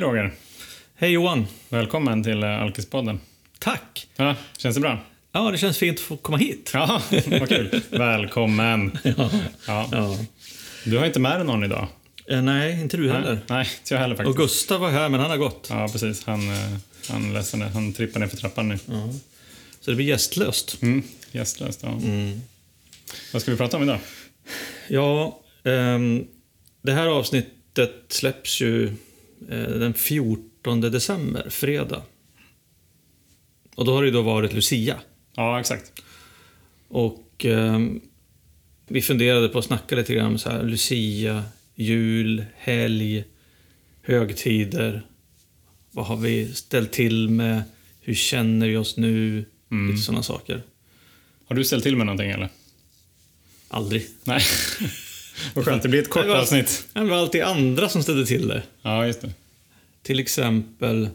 Hej Roger. Hej Johan. Välkommen till eh, Alkispodden. Tack. Ja, känns det bra? Ja, det känns fint att få komma hit. Ja, vad kul. Välkommen. Ja. Ja. ja. Du har inte med dig någon idag? Eh, nej, inte du heller. Nej, inte jag heller faktiskt. Och Gustav var här, men han har gått. Ja, precis. Han, eh, han, ledsen, han trippar ner för trappan nu. Ja. Så det blir gästlöst. Mm, gästlöst, ja. Mm. Vad ska vi prata om idag? Ja, ehm, det här avsnittet släpps ju den 14 december, fredag. Och då har det ju då varit Lucia. Ja, exakt. Och ehm, vi funderade på att snacka lite grann om så här, Lucia, jul, helg, högtider. Vad har vi ställt till med? Hur känner vi oss nu? Mm. Lite sådana saker. Har du ställt till med någonting eller? Aldrig. Nej. Vad skönt, det blir ett kort Det var- avsnitt. Det var alltid andra som ställde till det. Ja, just det. Till exempel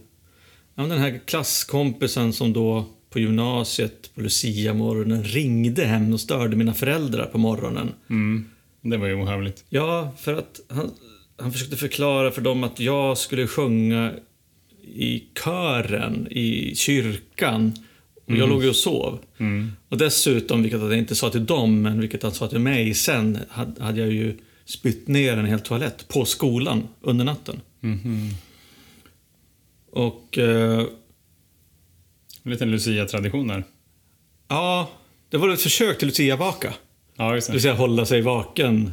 ja, den här klasskompisen som då på gymnasiet på Lucia-morgonen ringde hem och störde mina föräldrar på morgonen. Mm. Det var ju ohövligt. Ja, för att han, han försökte förklara för dem att jag skulle sjunga i kören i kyrkan. Och jag låg ju och sov. Mm. Och dessutom, vilket jag inte sa till dem, men vilket han sa till mig sen, hade, jag ju spytt ner en hel toalett på skolan under natten. Mhm. Och eh, En liten Lucia-tradition där. ja, det var ett försök till Lucia-vaka. Ja, just Det vill säga hålla sig vaken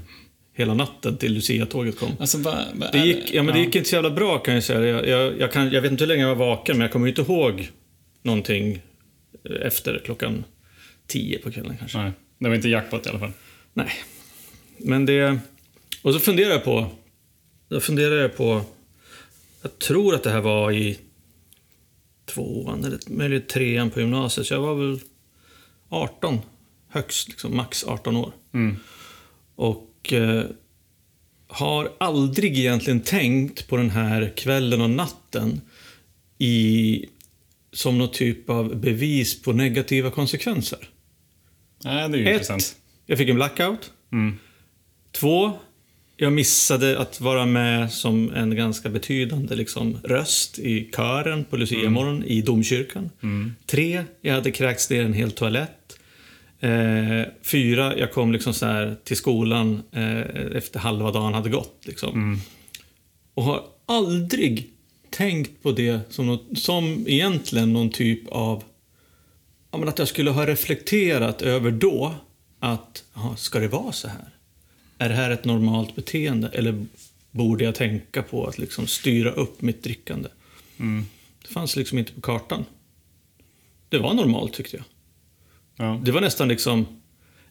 hela natten till Lucia-tåget kom. Alltså, vad, vad Det gick, ja, men det gick inte så jävla bra kan jag säga. Jag, jag, jag, kan, jag vet inte hur länge jag var vaken, men jag kommer inte ihåg någonting eh, efter klockan tio på kvällen kanske. Nej, det var inte jackpot i alla fall. Nej. Men det... Och så funderar jag på... Då funderar jag på... Jag tror att det här var i tvåan eller möjligen trean på gymnasiet. Så jag var väl 18 högst, liksom, max 18 år. Mm. Och eh, har aldrig egentligen tänkt på den här kvällen och natten i, som någon typ av bevis på negativa konsekvenser. Nej, det är ju intressant. Ett, jag fick en blackout. Mm. Två, jag missade att vara med som en ganska betydande liksom, röst i kören på Lucia-morgon i domkyrkan. Mm. Tre, jag hade kräkts ner en hel toalett. Eh, fyra, jag kom liksom så här till skolan eh, efter halva dagen hade gått. Liksom. Mm. Och har aldrig tänkt på det som, något, som egentligen någon typ av... Ja, men att jag skulle ha reflekterat över då att, aha, ska det vara så här? Är det här ett normalt beteende? Eller borde jag tänka på att liksom styra upp mitt drickande? Mm. Det fanns liksom inte på kartan. Det var normalt tyckte jag. Ja. Det var nästan liksom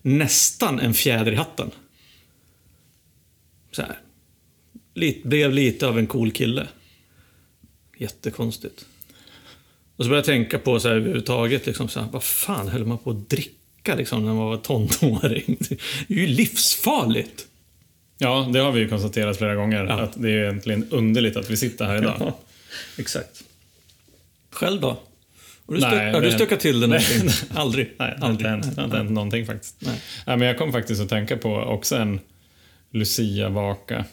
nästan en fjäder i hatten. Så här. Lite, blev lite av en cool kille. Jättekonstigt. Och så började jag tänka på så här överhuvudtaget, liksom så här, vad fan höll man på att dricka liksom, när man var tonåring? Det är ju livsfarligt. ja, det har vi ju konstaterat flera gånger. Ja. Att det är egentligen underligt att vi sitter här idag. Ja, exakt. Själv då? Har du, Nej, har du stökat till det Nej. någonting? Aldrig? Nej, det har inte hänt, det har inte hänt någonting faktiskt. Nej. Nej, men jag kom faktiskt att tänka på också en Lucia-vaka.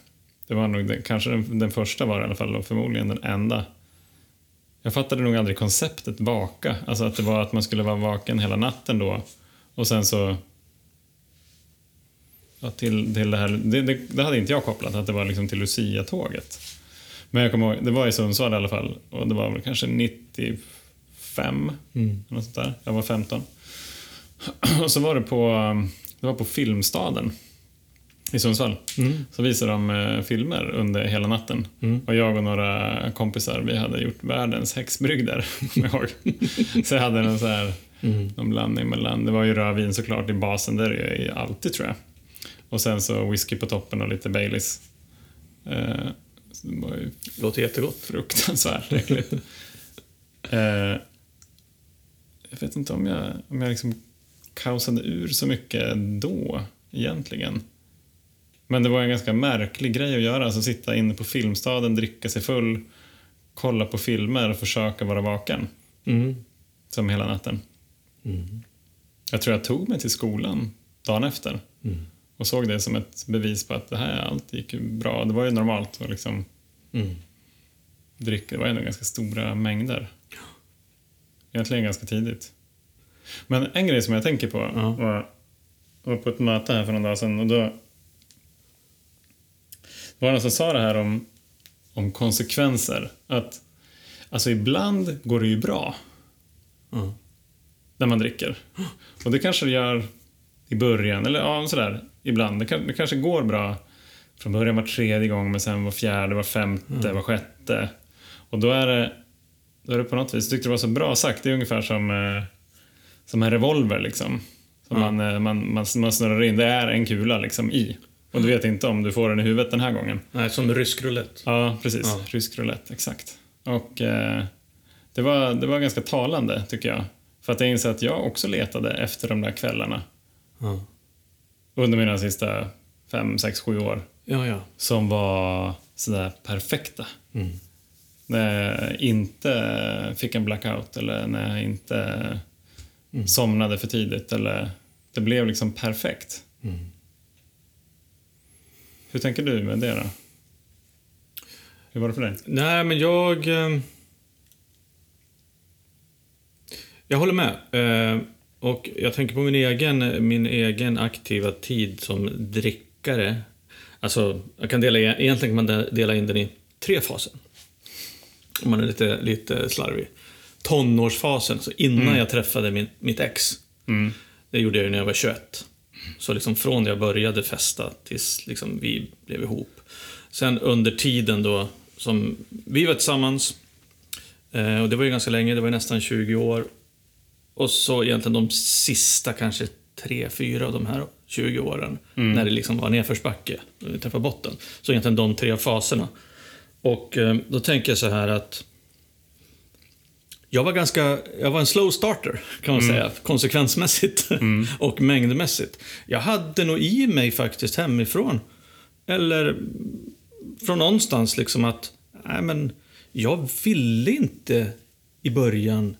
Det var nog den, kanske den, den första var i alla fall och förmodligen den enda. Jag fattade nog aldrig konceptet vaka. Alltså att det var att man skulle vara vaken hela natten då. Och sen så... Ja, till, till det här... Det, det, det hade inte jag kopplat, att det var liksom till Lucia-tåget. Men jag kommer ihåg, det var i Sundsvall i alla fall. Och det var väl kanske 95 Mm. något sånt där. Jag var 15. Och så var det på, det var på Filmstaden i Sundsvall. Mm. Så visade de eh, filmer under hela natten. Mm. Och jag och några kompisar, vi hade gjort världens häxbrygd där, kommer jag. Så jag hade en så här, Mm. någon blandning mellan, det var ju rödvin såklart i basen, där är det ju alltid tror jag. Och sen så whisky på toppen och lite Baileys. Eh, så det var ju Låter jättegott. fruktansvärt äckligt. eh, jag vet inte om jag, om jag liksom kaosade ur så mycket då, egentligen. Men det var en ganska märklig grej att göra, alltså sitta inne på Filmstaden, dricka sig full, kolla på filmer och försöka vara vaken, Mm. som hela natten. Mm. Jag tror jag tog mig till skolan dagen efter Mm. och såg det som ett bevis på att det här allt gick bra. Det var ju normalt. Och liksom, Mm. drycker. Det var ändå ganska stora mängder. Egentligen ganska tidigt. Men en grej som jag tänker på Ja. var, var på ett möte här för någon dag sedan och då det var någon som sa det här om, om konsekvenser. Att alltså ibland går det ju bra Ja. När man dricker. Och det kanske det gör i början, eller ja, sådär ibland. Det, kan, det kanske går bra från början var tredje gång, men sen var fjärde, var femte, var sjätte. Och då är det, då är det på något vis, jag tyckte det var så bra sagt, det är ungefär som, eh, som en revolver liksom. Som Ja. man, eh, man, man, man snurrar in, det är en kula liksom i. Och du vet inte om du får den i huvudet den här gången. Nej, som rysk roulette. Ja, precis. Ja. Rysk roulette, exakt. Och eh, det, var, det var ganska talande, tycker jag. För att jag inser att jag också letade efter de där kvällarna Ja. under mina sista fem, sex, sju år Ja, ja. som var sådär perfekta. Mm. När jag inte fick en blackout eller när jag inte Mm. somnade för tidigt. Eller, det blev liksom perfekt. Mm. Hur tänker du med det då? Hur var det för dig? Nej, men jag... eh, Jag håller med. Eh, Och jag tänker på min egen, min egen aktiva tid som drickare. Alltså, jag kan dela, egentligen kan man dela in den i tre faser. Om man är lite, lite slarvig. Tonårsfasen, så innan jag träffade min, mitt ex. Mm. Det gjorde jag ju när jag var 21. Så liksom från det jag började festa tills liksom vi blev ihop. Sen under tiden då som vi var tillsammans, eh, och det var ju ganska länge, det var nästan 20 år. Och så egentligen de sista kanske tre, fyra av de här 20 åren, när det liksom var nedförsbacke, när vi träffade botten. Så egentligen de tre faserna. Och eh, då tänker jag så här att jag var ganska, jag var en slow starter kan man säga, konsekvensmässigt och mängdmässigt. Jag hade nog i mig faktiskt hemifrån, eller från någonstans liksom att, nej men, jag ville inte i början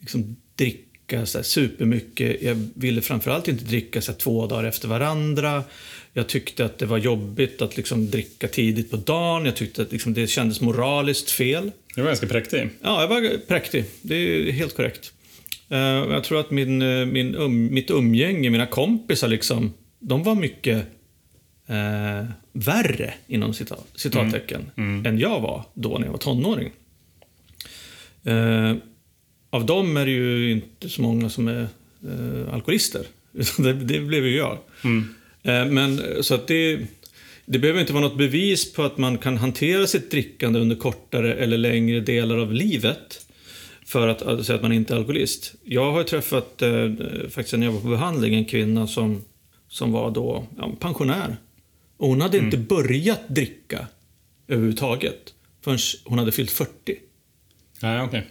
liksom dricka så här supermycket. Jag ville framförallt inte dricka så här två dagar efter varandra. Jag tyckte att det var jobbigt att liksom dricka tidigt på dagen. Jag tyckte att liksom det kändes moraliskt fel. Du var ganska präktig. Ja, jag var präktig. Det är helt korrekt. Eh, jag tror att min, eh, min um, mitt umgänge, mina kompisar, liksom, de var mycket eh, värre, inom cita, citattecken, än jag var då när jag var tonåring. Eh, av dem är det ju inte så många som är eh, alkoholister. Det, det blev ju jag. Eh, men så att det, det behöver inte vara något bevis på att man kan hantera sitt drickande under kortare eller längre delar av livet för att alltså, säga att man inte är alkoholist. Jag har träffat, eh, faktiskt när jag var på behandling, en kvinna som, som var då ja, pensionär. Och hon hade inte börjat dricka överhuvudtaget förrän hon hade fyllt 40. Ja, okej.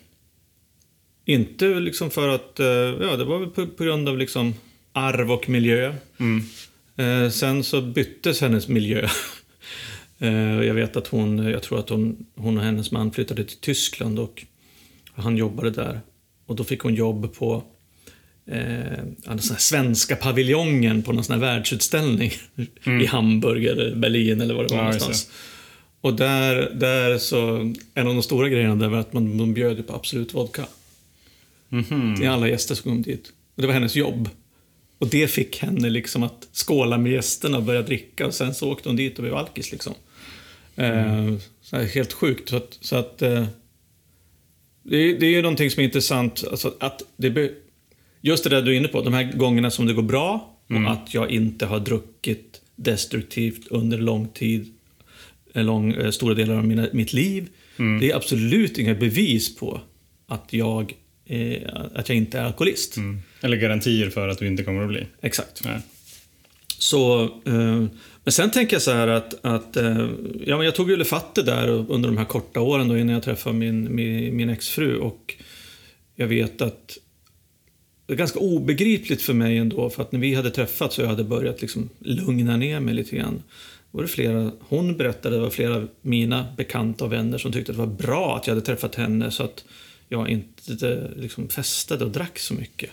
Inte liksom för att, eh, ja det var väl på, på grund av liksom arv och miljö. Mm. Eh, sen så byttes hennes miljö. eh, jag vet att hon, jag tror att hon, hon och hennes man flyttade till Tyskland och han jobbade där. Och då fick hon jobb på eh, den svenska paviljongen på någon sån här världsutställning i Hamburg eller Berlin eller vad det var Ja, någonstans. Och där, där så, en av de stora grejerna där var att man, man bjöd på Absolut Vodka Mhm. till alla gäster som kom dit. Och det var hennes jobb. Och det fick henne liksom att skåla med gästerna och börja dricka och sen så åkte hon dit och blev alkis liksom. Eh, så här, helt sjukt. Så att, så att eh, det, är- det är ju någonting som är intressant. Alltså att det be, just det där du är inne på, de här gångerna som det går bra och att jag inte har druckit destruktivt under lång tid, en lång, eh, stora delar av mina, mitt liv. Det är absolut inga bevis på att jag, eh, att jag inte är alkoholist. Mm. Eller garantier för att du inte kommer att bli. Exakt. Nej. Så, eh, men sen tänker jag så här att, att eh, ja, men jag tog ju lefatte där under de här korta åren då innan jag träffade min, min, min exfru och jag vet att det är ganska obegripligt för mig ändå för att när vi hade träffats och jag hade börjat liksom lugna ner mig lite grann var det flera, hon berättade, det var flera av mina bekanta och vänner som tyckte att det var bra att jag hade träffat henne så att jag inte liksom festade och drack så mycket.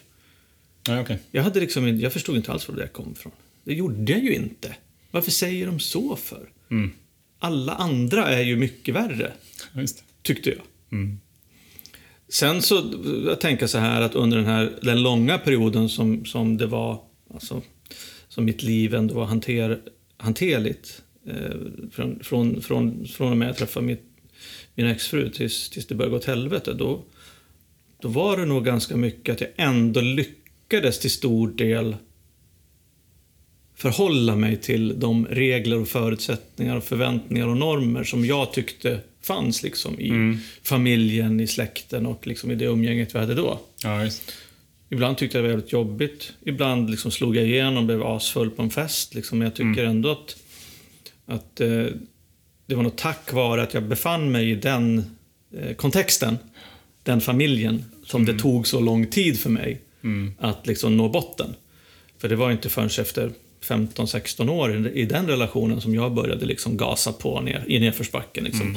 Ja, okej. Jag, hade liksom, jag förstod inte alls var det där kom ifrån. Det gjorde jag ju inte. Varför säger de så för? Mm. alla andra är ju mycket värre, Ja, tyckte jag. Mm. Sen så, jag tänker så här att under den här den långa perioden som, som det var, alltså, som mitt liv ändå var hanter, hanterligt. Eh, från, från, från, från och med jag träffade mitt, min exfru tills, tills det började gå åt helvete. Då, då var det nog ganska mycket att jag ändå lyckades till stor del förhålla mig till de regler och förutsättningar och förväntningar och normer som jag tyckte fanns liksom i familjen, i släkten och liksom i det umgänget vi hade då. Ja, Ibland tyckte jag det var väldigt jobbigt. Ibland liksom slog jag igenom, blev asfull på en fest. Liksom. Men jag tycker ändå att, att eh, det var nog tack vare att jag befann mig i den eh, kontexten, den familjen, som det tog så lång tid för mig att liksom nå botten. För det var inte förrän efter 15-16 år i, den relationen som jag började liksom gasa på ner, i nedförsbacken. Liksom.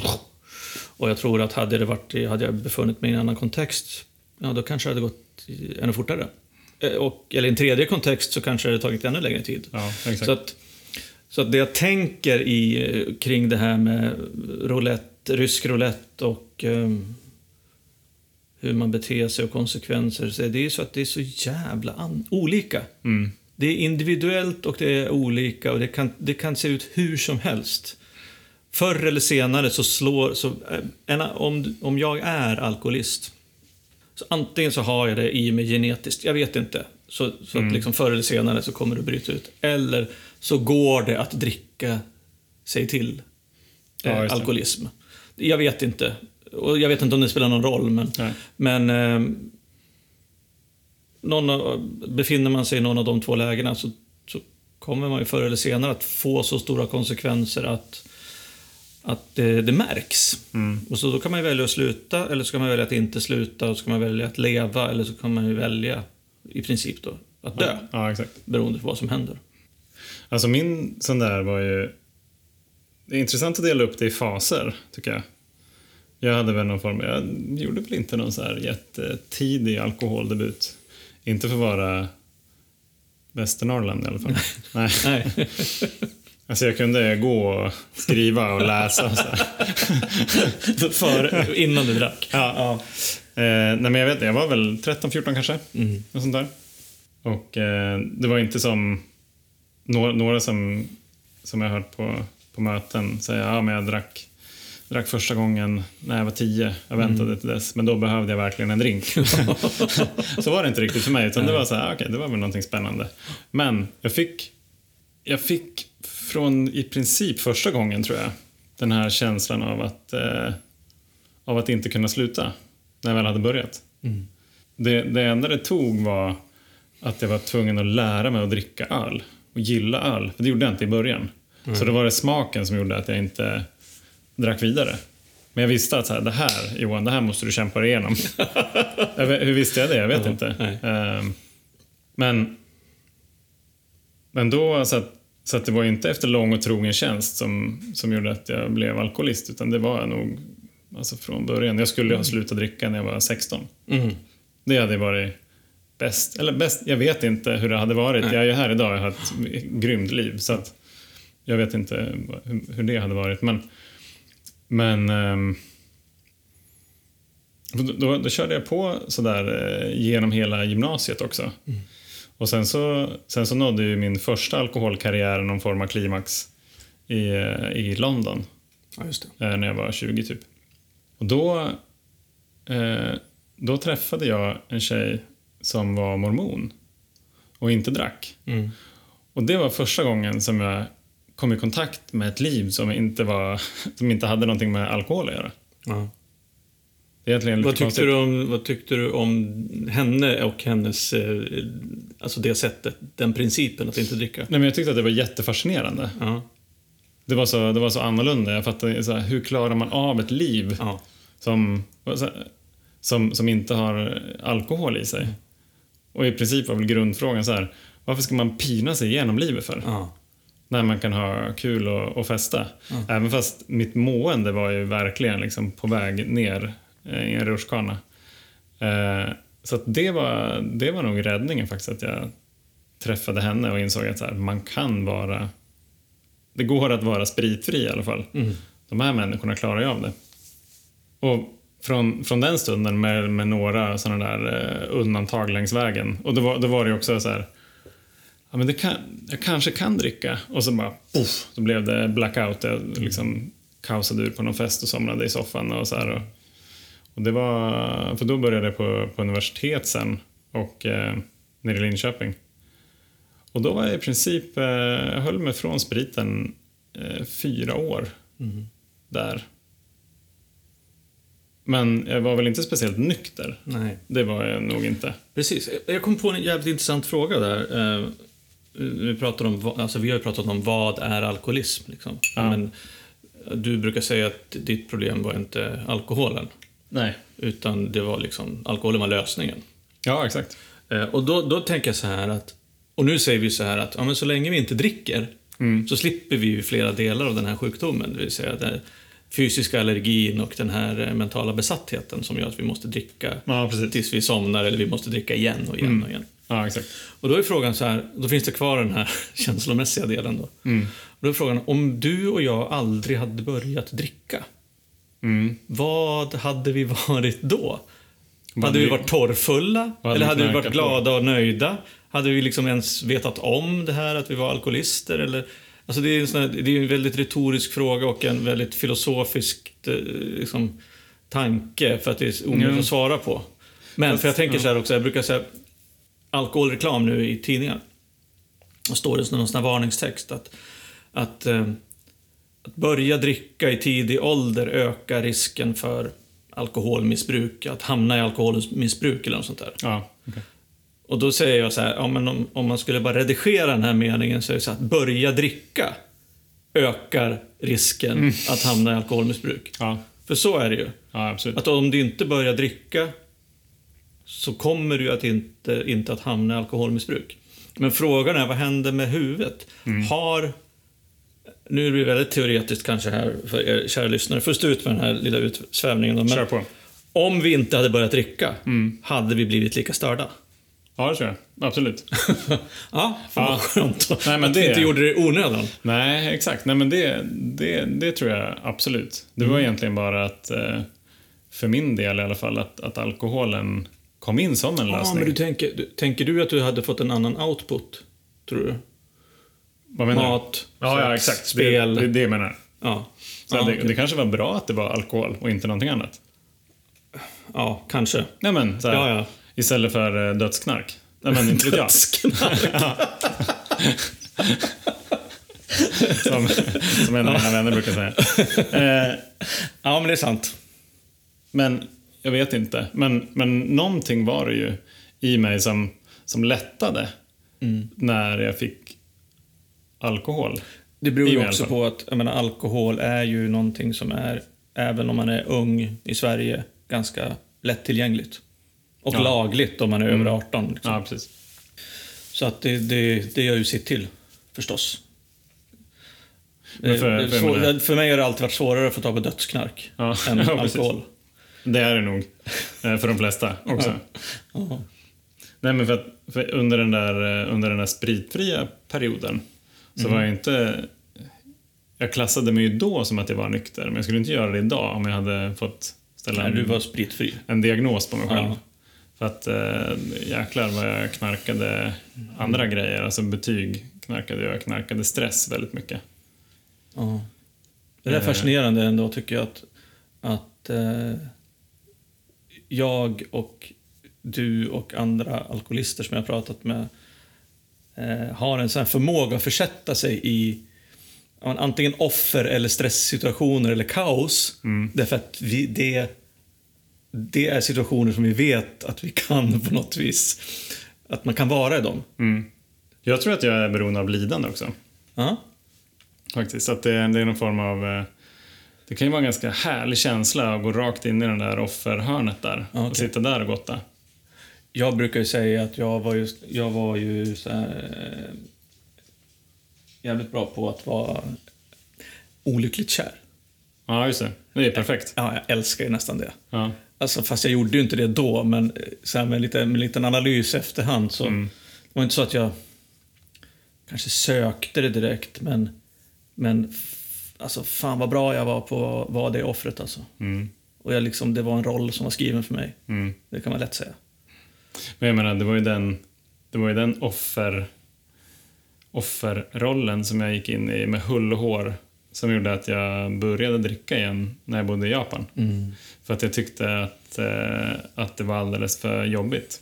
Och jag tror att hade, det varit, hade jag befunnit mig i en annan kontext, ja då kanske det hade gått ännu fortare. Eh, Och, eller i en tredje kontext så kanske det hade tagit ännu längre tid. Ja. Så att, så att det jag tänker i, kring det här med roulette, rysk roulette och ehm, hur man beter sig och konsekvenser, så är det är ju så att det är så jävla olika. Mm. Det är individuellt och det är olika och det kan, det kan se ut hur som helst. Förr eller senare så slår... Så, eh, en, om, om jag är alkoholist, så antingen så har jag det i mig genetiskt, jag vet inte. Så, så att liksom förr eller senare så kommer det bryta ut. Eller så går det att dricka sig till Ja, eh, det. alkoholism. Jag vet inte. Och jag vet inte om det spelar någon roll, men, Nej. men eh, någon av, befinner man sig i någon av de två lägena så, så kommer man ju förr eller senare att få så stora konsekvenser att, att det, det märks. Mm. Och så då kan man välja att sluta, eller så kan man välja att inte sluta, och så kan man välja att leva, eller så kan man ju välja i princip då att dö, Ja, exakt. beroende på vad som händer. Alltså min sån där var ju... Det är intressant att dela upp det i faser, tycker jag. Jag hade väl någon form... Jag gjorde väl inte någon så här jättetidig alkoholdebut. Inte för att vara Västernorrland i alla fall. Nej. Nej. Alltså jag kunde gå och skriva och läsa och så. För, innan du drack. Ja. Eh, nej men jag vet jag var väl 13-14 kanske. Mm. Något sånt där. Och eh, det var inte som några, några som, som jag hört på, på möten säga ja men jag drack, drack första gången när jag var 10. Jag väntade Mm. till dess, men då behövde jag verkligen en drink. så var det inte riktigt för mig, utan det var så här, ah, okej, det var väl någonting spännande. Men jag fick, jag fick från i princip första gången tror jag, den här känslan av att, eh, av att inte kunna sluta när jag väl hade börjat. Mm. Det, det enda det tog var att jag var tvungen att lära mig att dricka öl och gilla öl. För det gjorde jag inte i början. Så det var det smaken som gjorde att jag inte drack vidare. Men jag visste att så här, det här, Johan, det här måste du kämpa dig igenom. Jag Hur visste jag det? Jag vet Ja, inte. Ehm, men, men då, så att, så att det var inte efter lång och trogen tjänst som, som gjorde att jag blev alkoholist, utan det var nog alltså från början. Jag skulle ha slutat dricka när jag var 16. Mm. Det hade varit bäst. Eller bäst, jag vet inte hur det hade varit. Nej. Jag är ju här idag och har ett grymt liv. Så att jag vet inte hur, det hade varit. Men, men ehm, då, då, körde jag på sådär eh, genom hela gymnasiet också. Och sen så, sen så nådde ju min första alkoholkarriär någon form av klimax i, eh, i London Ja, eh, när jag var 20 typ. Och då, eh, då träffade jag en tjej som var mormon och inte drack. Mm. Och det var första gången som jag kom i kontakt med ett liv som inte, var, som inte hade någonting med alkohol att göra. Ja. Det är egentligen lite Vad tyckte, konstigt. du om, vad tyckte du om henne och hennes, eh, alltså det sättet, den principen att inte dricka? Nej, men jag tyckte att det var jättefascinerande. Ja, Det var så, det var så annorlunda. Jag fattade så här, hur klarar man av ett liv ja, som, som, som inte har alkohol i sig? Och i princip var väl grundfrågan så här, varför ska man pina sig igenom livet för? ja. När man kan ha kul och, och festa. Även fast mitt mående var ju verkligen liksom på väg ner eh, i en rutschkana. Eh, så det, var, det var nog räddningen faktiskt, att jag träffade henne och insåg att så här, man kan vara det går att vara spritfri i alla fall. Mm. De här människorna klarar ju av det. Och från, från den stunden med, med några sådana där eh, undantag längs vägen. Och då var, då var det också så här. Ja, men det kan, jag kanske kan dricka. Och så bara poff, så blev det blackout. Jag liksom kaosade ur på någon fest och somnade i soffan och så här. Och, och det var, för då började jag på, på universitet sen och eh, nere i Linköping. Och då var jag i princip, eh, jag höll mig från spriten eh, fyra år där. Men jag var väl inte speciellt nykter. Nej. Det var jag nog inte. Precis. Jag kom på en jävligt intressant fråga där. Eh, Vi, pratar om, alltså vi har ju pratat om vad är alkoholism. Liksom. Ja. Men du brukar säga att ditt problem var inte alkoholen. Nej. Utan det var liksom, alkoholen var lösningen. Ja, exakt. Eh, Och då, då tänker jag så här att, och nu säger vi så här att ja, men så länge vi inte dricker så slipper vi flera delar av den här sjukdomen. Det vill säga den fysiska allergin och den här eh, mentala besattheten som gör att vi måste dricka Ja, tills vi somnar eller vi måste dricka igen och igen och igen. Ja, exakt. Och då är frågan så här, då finns det kvar den här känslomässiga delen då. Och då är frågan, om du och jag aldrig hade börjat dricka, Mm. vad hade vi varit då? Vad hade vi varit torrfulla? Hade Eller hade vi varit glada och nöjda? Hade vi liksom ens vetat om det här, att vi var alkoholister? Eller, alltså det, är en sån här, det är en väldigt retorisk fråga och en väldigt filosofisk eh, liksom, tanke för att det är omöjligt Ja. att svara på. Men för jag tänker så här också, jag brukar säga alkoholreklam nu i tidningar. Då står det någon sån här varningstext att, att, eh, att börja dricka i tidig ålder ökar risken för alkoholmissbruk, att hamna i alkoholmissbruk eller något sånt där. Ja, okej. Och då säger jag så här, ja, men om, om man skulle bara redigera den här meningen så är det så att börja dricka ökar risken att hamna i alkoholmissbruk. ja. För så är det ju. ja. Att om du inte börjar dricka så kommer du att inte, inte att hamna i alkoholmissbruk. Men frågan är, vad händer med huvudet? Har... Nu blir det väldigt teoretiskt kanske här för er kära lyssnare. Först ut med den här lilla utsvävningen. Men Kör på. om vi inte hade börjat dricka, hade vi blivit lika störda? Ja, det tror jag. Absolut. Ja, fan vad Ja. skönt. Nej, men att vi det- inte gjorde det i onödan. Nej, exakt. Nej, men det, det, det tror jag absolut. Det var egentligen bara att, eh, för min del i alla fall, att, att alkoholen kom in som en Ja, lösning. men du tänker, du, tänker du att du hade fått en annan output? Tror du? Vad menar du? Mat, Ja, ja, sex, exakt. spel. Det, det, det jag menar. Ja. Så ja, det, okej. det kanske var bra att det var alkohol och inte någonting annat. ja, kanske. Nej, men, så här, Ja, ja. Istället för eh, dödsknark. Nej, men inte vet jag. Som, som en av mina vänner brukar säga. Eh, Ja, men det är sant. Men jag vet inte. Men, men någonting var det ju i mig som, som lättade när jag fick alkohol. Det beror ju också på att jag menar, alkohol är ju någonting som är, även om man är ung i Sverige, ganska lättillgängligt. Och Ja. lagligt om man är över 18. Liksom. Ja, precis. Så att det, det, det gör ju sitt till, förstås. För- är för- svår- för mig har det alltid varit svårare att få tag på dödsknark Ja, än ja, alkohol. Det är det nog. eh, För de flesta också. Ja. Nej, men för att för under, den där, eh, under den där spritfria perioden så var jag inte... Jag klassade mig ju då som att jag var nykter, men jag skulle inte göra det idag om jag hade fått ställa Nej, en, du var spritfri. en diagnos på mig själv. För att eh, jäklar vad jag knarkade andra grejer. Alltså betyg knarkade jag. Knarkade stress väldigt mycket. Ja. Det är Eh. fascinerande ändå tycker jag att, att eh, jag och du och andra alkoholister som jag har pratat med eh, har en sån förmåga att försätta sig i antingen offer eller stresssituationer eller kaos. Därför att vi, det, det är situationer som vi vet att vi kan på något vis, att man kan vara i dem. Jag tror att jag är beroende av lidande också. Ja. Faktiskt. Att det, det är någon form av... eh, Det kan ju vara en ganska härlig känsla att gå rakt in i den där offerhörnet där. Okej. Och sitta där och gotta. Jag brukar ju säga att jag var ju, jag var ju så här, eh, jävligt bra på att vara olyckligt kär. Ja, just det. Det är perfekt. Ja, jag älskar ju nästan det. Ja. Alltså, fast jag gjorde ju inte det då, men eh, så här med, lite, med en liten analys efterhand så Mm. det var inte så att jag kanske sökte det direkt, men Men alltså, fan vad bra jag var på att vara det offret alltså. Mm. Och jag liksom, det var en roll som var skriven för mig. Mm. Det kan man lätt säga. Men jag menar, det var ju den, det var ju den offer, offerrollen som jag gick in i med hull och hår som gjorde att jag började dricka igen när jag bodde i Japan. För att jag tyckte att, eh, att det var alldeles för jobbigt.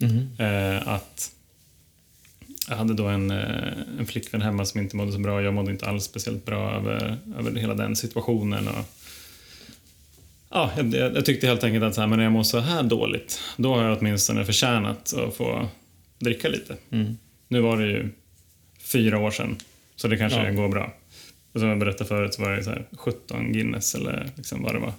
Mm. Eh, att jag hade då en, eh, en flickvän hemma som inte mådde så bra. Jag mådde inte alls speciellt bra över, över hela den situationen. Och, ja, jag, jag jag tyckte helt enkelt att så här, men när jag mår så här dåligt, då har jag åtminstone förtjänat att få dricka lite. Mm. Nu var det ju fyra år sedan, så det kanske Ja. går bra. Och som jag berättade förut så var det så här 17 Guinness eller liksom vad det var.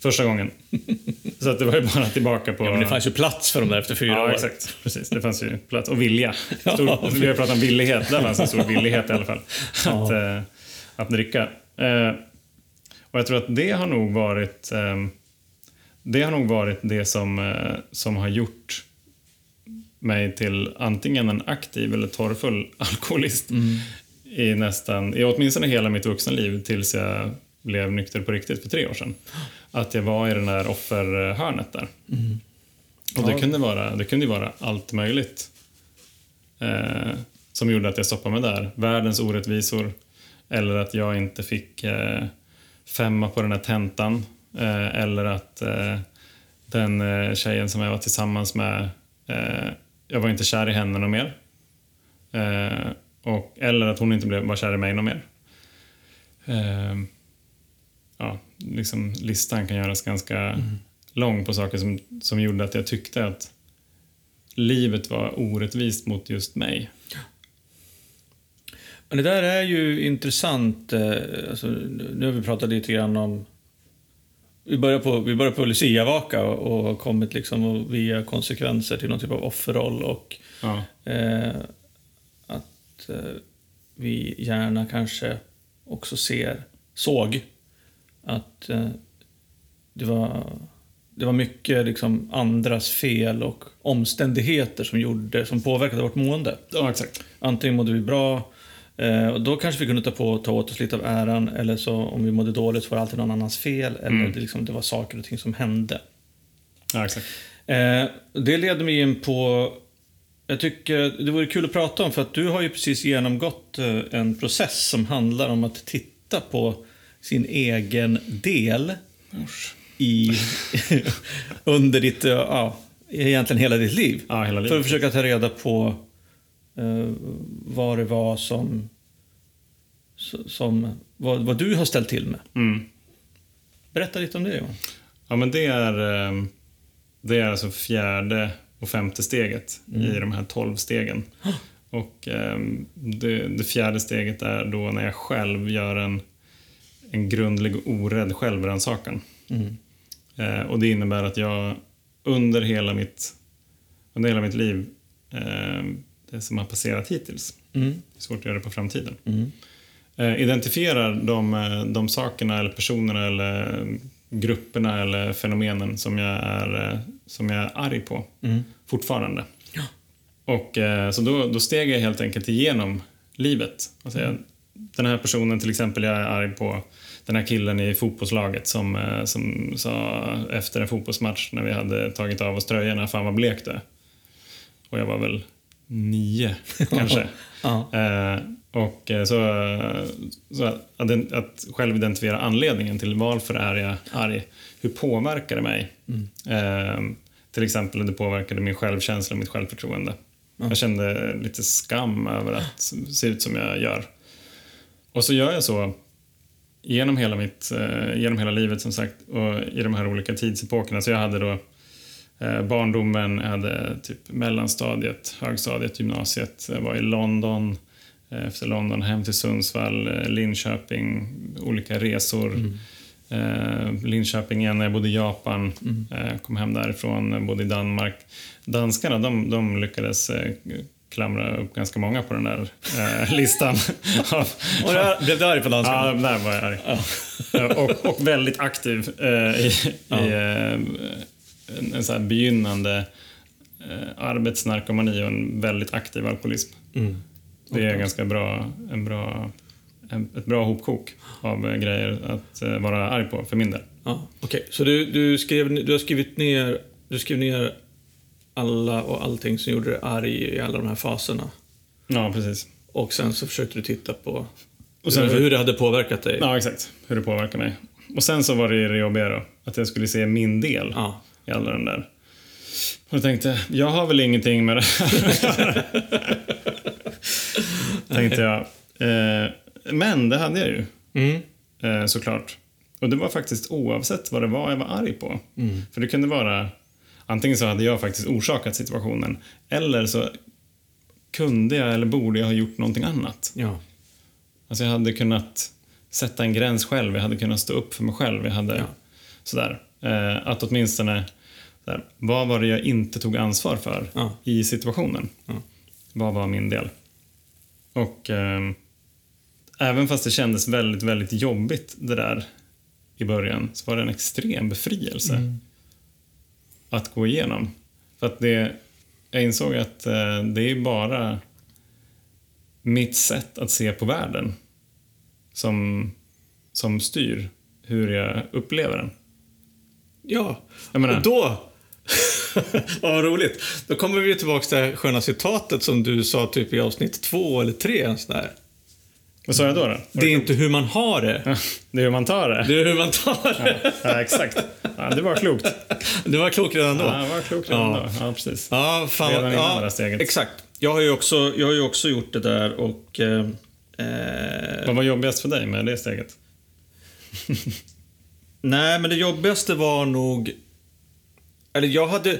Första gången. så att det var ju bara tillbaka på... Ja, men det fanns ju plats för dem där efter fyra Ja, år. exakt. Precis. Det fanns ju plats. Och vilja. Ja. Stor, vi har pratat om villighet. Där fanns en stor villighet i alla fall. Ja. Att, eh, att dricka. Eh, och jag tror att det har nog varit eh, det har nog varit det som, eh, som har gjort mig till antingen en aktiv eller torrfull alkoholist i nästan, i åtminstone hela mitt vuxna liv tills jag blev nykter på riktigt för tre år sedan. Att jag var i den där offerhörnet där. Och det Ja. kunde vara, det kunde vara allt möjligt. Eh, som gjorde att jag stoppade mig där. Världens orättvisor. Eller att jag inte fick eh, femma på den här tentan. Eh, eller att eh, den eh, tjejen som jag var tillsammans med, eh, jag var inte kär i henne något mer. Och, eller att hon inte blev, var kär i mig något mer. Eh, ja, liksom, listan kan göras ganska lång på saker som, som gjorde att jag tyckte att livet var orättvist mot just mig. Men det där är ju intressant. eh, Alltså, nu har vi pratat lite grann om... Vi börjar på, vi börjar på Lucia-vaka och, och har kommit liksom via konsekvenser till någon typ av offerroll och Ja, eh, att eh, vi gärna kanske också ser, såg att eh, det, var, det var mycket liksom andras fel och omständigheter som, gjorde, som påverkade vårt mående. ja exakt. Antingen mådde vi bra, eh, och då kanske vi kunde ta, på, ta åt oss lite av äran, eller så om vi mådde dåligt så var det alltid någon annans fel, eller Mm. det, liksom, det var saker och ting som hände. Ja, exakt. Det leder mig in på... Jag tycker det vore kul att prata om, för att du har ju precis genomgått eh, en process som handlar om att titta på sin egen del Usch. i, under ditt, eh, ja, egentligen hela ditt liv. Ja, hela För livet. att försöka ta reda på eh, vad det var som, som vad, vad du har ställt till med. Mm. Berätta lite om det Johan. Ja, men det är, eh, det är alltså fjärde och femte steget i de här tolv stegen. Och eh, det, det fjärde steget är då när jag själv gör en, en grundlig och orädd självrannsakan. Mm. Eh, och det innebär att jag under hela mitt, under hela mitt liv, eh, det som har passerat hittills, Mm. svårt att göra det på framtiden, Mm. eh, identifierar de, eh, de sakerna eller personerna eller grupperna eller fenomenen som jag är, eh, som jag är arg på Mm. Fortfarande. Ja. Och, eh, så då, då steg jag helt enkelt igenom livet. Och säga, Den här personen till exempel, jag är arg på den här killen i fotbollslaget som, eh, som sa efter en fotbollsmatch när vi hade tagit av oss tröjorna, fan vad blek du är." Och jag var väl nio kanske. Ja. Eh, och eh, så, så att, att själv identifiera anledningen till varför är jag arg. Hur påverkar det mig? Eh, till exempel det påverkade min självkänsla och mitt självförtroende. Jag kände lite skam över att se ut som jag gör. Och så gör jag så genom hela, mitt, eh, genom hela livet som sagt och i de här olika tidsepokerna. Så jag hade då eh, barndomen, jag hade typ mellanstadiet, högstadiet, gymnasiet. Jag var i London, eh, efter London hem till Sundsvall, Linköping, olika resor. Eh, Linköping igen när jag bodde i Japan, eh, kom hem därifrån, bodde i Danmark. Danskarna, de, de lyckades eh, klamra upp ganska många på den där eh, listan. Och där blev du arg på danskarna? Ja, där var jag arg. Eh, och, och väldigt aktiv eh, i, Ja. i eh, en, så begynnande arbetsnarkomani och en väldigt aktiv alkoholism. Mm. Det är ganska bra, en bra ett bra hopkok av eh, grejer att eh, vara arg på, för min del. Ja, Okej, så du, du, skrev, du har skrivit ner, du skrev ner alla och allting som gjorde dig arg i alla de här faserna. Ja, precis. Och sen så försökte du titta på Och sen- hur, hur det hade påverkat dig. Ja, exakt. Hur det påverkar mig. Och sen så var det ju det jobbiga då. Att jag skulle se min del Ja. i alla den där. Och jag tänkte, jag har väl ingenting med det här att göra. Tänkte jag. Eh, men det hade jag ju. Mm. Eh, såklart. Och det var faktiskt oavsett vad det var jag var arg på. För det kunde vara, antingen så hade jag faktiskt orsakat situationen, eller så kunde jag eller borde jag ha gjort någonting annat. Ja. Alltså jag hade kunnat sätta en gräns själv, jag hade kunnat stå upp för mig själv. Jag hade, Ja. sådär. Eh, att åtminstone, sådär, vad var det jag inte tog ansvar för Ja. i situationen? Ja. Vad var min del? Och ehm, även fast det kändes väldigt, väldigt jobbigt det där i början, så var det en extrem befrielse Mm. att gå igenom. För att det, jag insåg att eh, det är bara mitt sätt att se på världen som, som styr hur jag upplever den. Ja, Jag menar- och då... Vad roligt. Då kommer vi tillbaka till det här sköna citatet som du sa typ i avsnitt två eller tre. Sån där. Vad sa jag då? då? Det är inte hur man har det, Ja, det är hur man tar det. det är hur man tar det. Ja, exakt. Ja, det var klokt. Det var klokt redan då. Ja, det var klokt redan Ja. då. Ja, precis. Ja, fan Redan innan ja, det där steget. Exakt. Jag har ju också, jag har ju också gjort det där och... Eh, eh, Vad var jobbigast för dig med det steget? nej, men det jobbigaste var nog... Eller jag hade...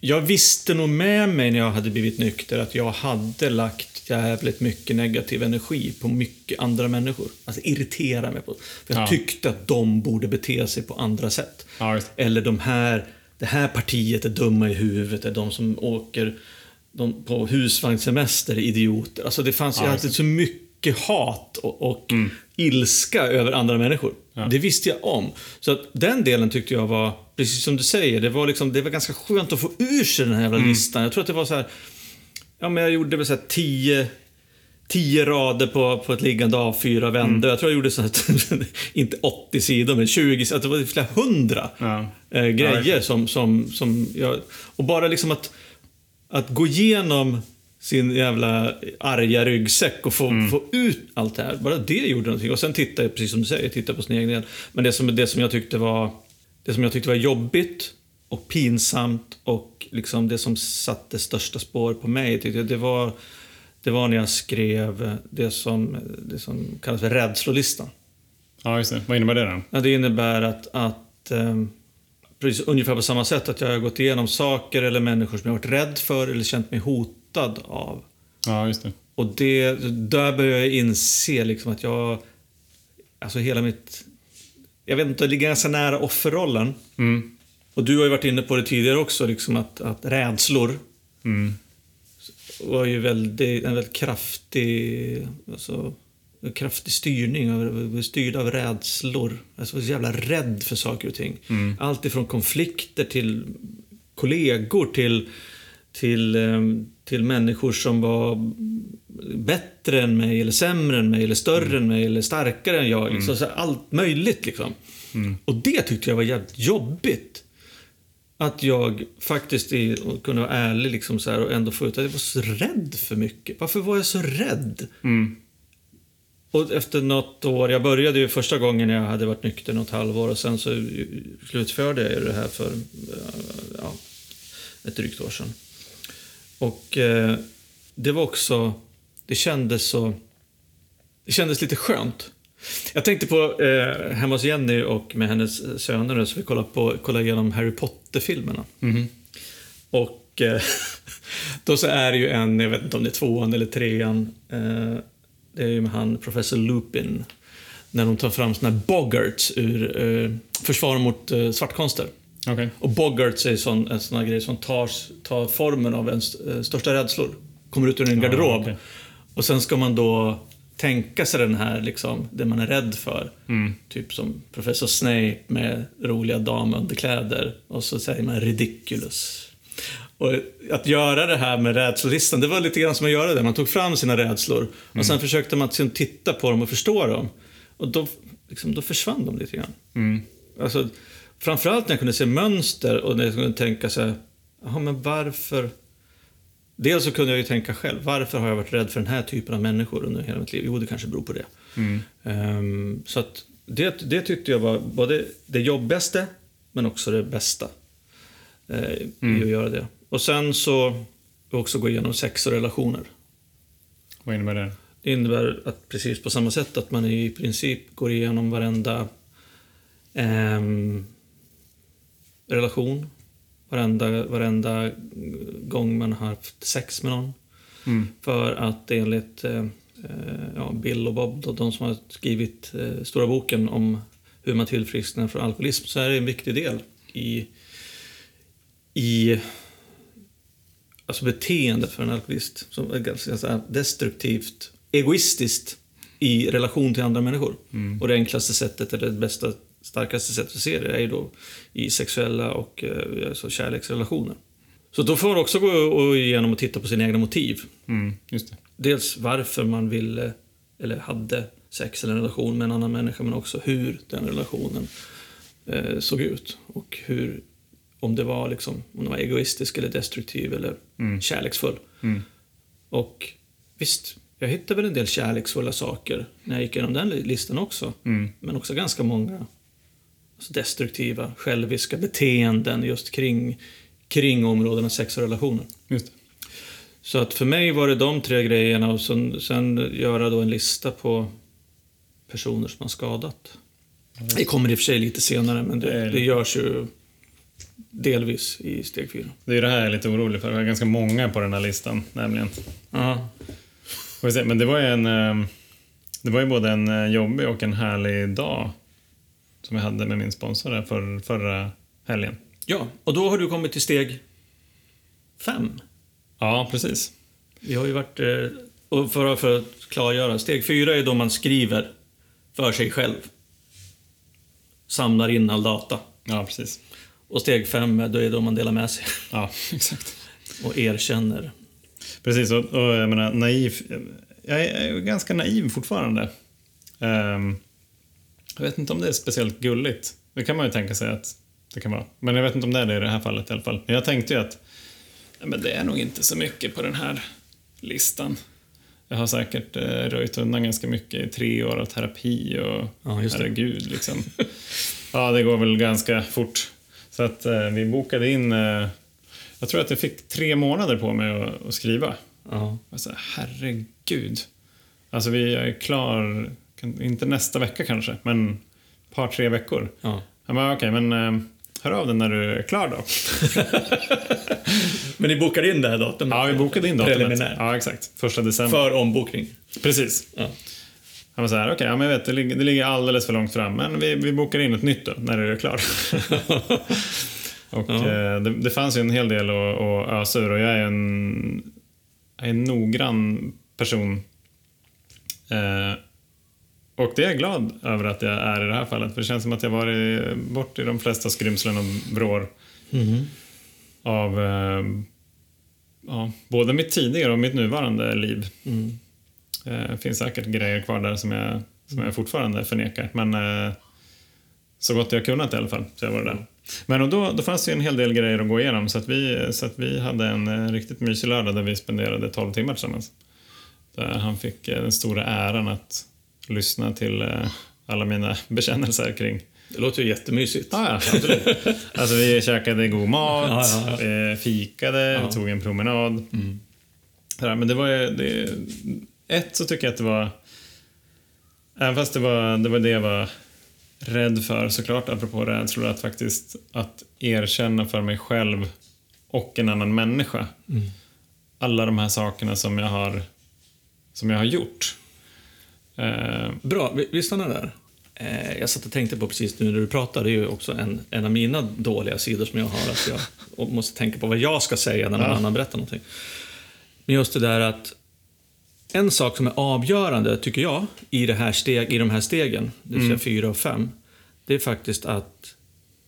Jag visste nog med mig när jag hade blivit nykter att jag hade lagt jävligt mycket negativ energi på mycket andra människor. Alltså irritera mig på. För jag Ja. tyckte att de borde bete sig på andra sätt. Ja. Eller de här, det här partiet är dumma i huvudet, är de som åker de, på husvagnssemester är idioter. Alltså det fanns, Ja, jag hade så mycket hat och, och Mm. ilska över andra människor. Ja. Det visste jag om. Så att den delen tyckte jag var, precis som du säger, det var, liksom, det var ganska skönt att få ur sig den här jävla Mm. listan. Jag tror att det var så här, ja men jag gjorde väl så här tio Tio rader på, på ett liggande A4 vände. Mm. Jag tror jag gjorde så här, inte 80 sidor, men 20, så att det var flera hundra Ja. eh, Ja, grejer exakt. som, som, som jag... Och bara liksom att, att gå igenom sin jävla arga ryggsäck och få, Mm. få ut allt det här. Bara det gjorde någonting. Och sen titta, jag, precis som du säger, titta på sin egen del. Men det som, det som jag tyckte var det som jag tyckte var jobbigt och pinsamt och liksom det som satte största spår på mig, tyckte jag, det var, det var när jag skrev det som, det som kallas för rädslolistan. Ja, just det. Vad innebär det då? Ja, det innebär att, att ehm, precis, ungefär på samma sätt att jag har gått igenom saker eller människor som jag har varit rädd för eller känt mig hotad av. Ja, just det. Och det, där börjar jag inse liksom att jag, alltså hela mitt, jag vet inte, det ligger ganska nära offerrollen. Mm. Och du har ju varit inne på det tidigare också, liksom att, att rädslor Mm. var ju väldigt, en väldigt kraftig, alltså, kraftig styrning, av, styrd av rädslor. Alltså, jag var så jävla rädd för saker och ting. Allt ifrån konflikter till kollegor till, till, ehm, till människor som var bättre än mig, eller sämre än mig, eller större än mig, eller starkare än jag. Liksom, här, allt möjligt liksom. Och det tyckte jag var jävligt jobbigt. Att jag faktiskt och kunde vara ärlig liksom så här, och ändå få ut att jag var så rädd för mycket. Varför var jag så rädd? Mm. Och efter något år, jag började ju första gången jag hade varit nykter något halvår och sen så slutförde jag det här för ja, ett drygt år sedan. Och eh, det var också, det kändes så, det kändes lite skönt. Jag tänkte på eh, hemma hos Jenny och med hennes söner så vi kollade, på, kollade igenom Harry Potter-filmerna. Mhm. Och eh, då så är det ju en, jag vet inte om det är tvåan eller trean, eh, det är ju med han professor Lupin. När de tar fram såna här boggarts ur eh, Försvar mot eh, svartkonster. Okej. Och boggarts är sån, en sån här grej som tar, tar formen av ens eh, största rädslor. Kommer ut ur en garderob. okej. Och sen ska man då tänka sig den här, liksom, det man är rädd för. Mm. Typ som professor Snape med roliga damunderkläder. Och så säger man ridiculous. Och att göra det här med rädslolistan, det var lite grann som att göra det. Man tog fram sina rädslor och sen försökte man liksom titta på dem och förstå dem. Och då, liksom, då försvann de lite grann. Mm. Alltså, framförallt när jag kunde se mönster och när jag kunde tänka så här, men varför? Dels så kunde jag ju tänka själv, varför har jag varit rädd för den här typen av människor under hela mitt liv? Jo, det kanske beror på det. Mm. Ehm, så att det, det tyckte jag var både det jobbigaste, men också det bästa eh, i att göra det. Och sen så också gå igenom sex och relationer. Vad innebär det? Det innebär att precis på samma sätt att man i princip går igenom varenda ehm, relation, varenda, varenda gång man har haft sex med någon. Mm. För att enligt eh, eh, ja, Bill och Bob, då, de som har skrivit eh, stora boken om hur man tillfrisknar från alkoholism, så är det en viktig del i, i alltså beteendet för en alkoholist som är ganska destruktivt, egoistiskt i relation till andra människor. Och det enklaste sättet, eller det bästa, starkaste sättet att se det är ju då i sexuella och eh, alltså kärleksrelationer. Så då får man också gå igenom och titta på sina egna motiv. Mm. Dels varför man ville, eller hade sex eller en relation med en annan människa, men också hur den relationen eh, såg ut. Och hur, om det var liksom, om det var egoistisk eller destruktiv eller kärleksfull. Mm. Och visst, jag hittade väl en del kärleksfulla saker när jag gick igenom den li- listan också. Mm. Men också ganska många destruktiva, själviska beteenden just kring, kring områdena sex och relationer. Just det. Så att för mig var det de tre grejerna och sen, sen göra då en lista på personer som har skadat. Det kommer i och för sig lite senare, men Det är det, görs ju delvis i steg fyra. Det är det här jag är lite orolig för. Vi har ganska många på den här listan, nämligen. Ja. Men det var ju en... eh, Det var ju både en eh, jobbig och en härlig dag som jag hade med min sponsor där för, förra helgen. ja, och då har du kommit till steg fem. Ja, precis. Vi har ju varit... eh, Och för, för att klargöra, steg fyra är då man skriver för sig själv. Samlar in all data. Ja, precis. Och steg fem då är då man delar med sig Ja, exakt. och erkänner. Precis, och, och jag menar naiv. Jag är, jag är ganska naiv fortfarande. Ehm, jag vet inte om det är speciellt gulligt. Det kan man ju tänka sig att det kan vara. Men jag vet inte om det är det i det här fallet i alla fall. Men jag tänkte ju att ja, men det är nog inte så mycket på den här listan. Jag har säkert eh, röjt undan ganska mycket i tre år av terapi och Ja, herregud liksom. ja, det går väl ganska fort. Så att eh, vi bokade in, eh, jag tror att jag fick tre månader på mig att, att skriva. Ja. Alltså, herregud. Alltså vi är klar, inte nästa vecka kanske, men ett par, tre veckor. ja. Bara, okej, men eh, hör av dig när du är klar då. Men ni bokade in det här datumet? Ja, vi bokade in datumet. Preliminärt. Ja, exakt. Första december. För ombokning? Precis. Ja. Han var så här, okej, ja, men jag vet, det ligger, det ligger alldeles för långt fram, men vi, vi bokar in ett nytt då, när du är klar. och Ja. eh, det, det fanns ju en hel del att, att ösa ur och jag är en, jag är en noggrann person. Eh, och det är jag glad över att jag är i det här fallet, för det känns som att jag varit bort i de flesta skrymslen och vrår Mhm. av eh, ja, både mitt tidigare och mitt nuvarande liv. Mm. Det finns säkert grejer kvar där som jag, som jag fortfarande förnekar. Men eh, så gott jag kunnat i alla fall, så jag var där. Men och då, då fanns det en hel del grejer att gå igenom så att vi, så att vi hade en eh, riktigt mysig lördag där vi spenderade 12 timmar tillsammans. Där han fick eh, den stora äran att lyssna till eh, alla mina bekännelser kring Det låter ju jättemysigt. Ja, ja, absolut. Alltså vi käkade god mat, Ja, ja, ja. fikade, Ja. tog en promenad. Sådär, men det var ju... Det, ett så tycker jag att det var... Även fast det var det, var det jag var rädd för såklart, apropå rädslor, att faktiskt att erkänna för mig själv och en annan människa alla de här sakerna som jag har, som jag har gjort. Eh, Bra, vi, vi stannar där. Eh, jag satt och tänkte på precis nu när du pratade, det är ju också en, en av mina dåliga sidor som jag har, att jag måste tänka på vad jag ska säga när någon Ja. annan berättar någonting. Men just det där att en sak som är avgörande, tycker jag, i, det här steg, i de här stegen, det vill säga fyra och fem, det är faktiskt att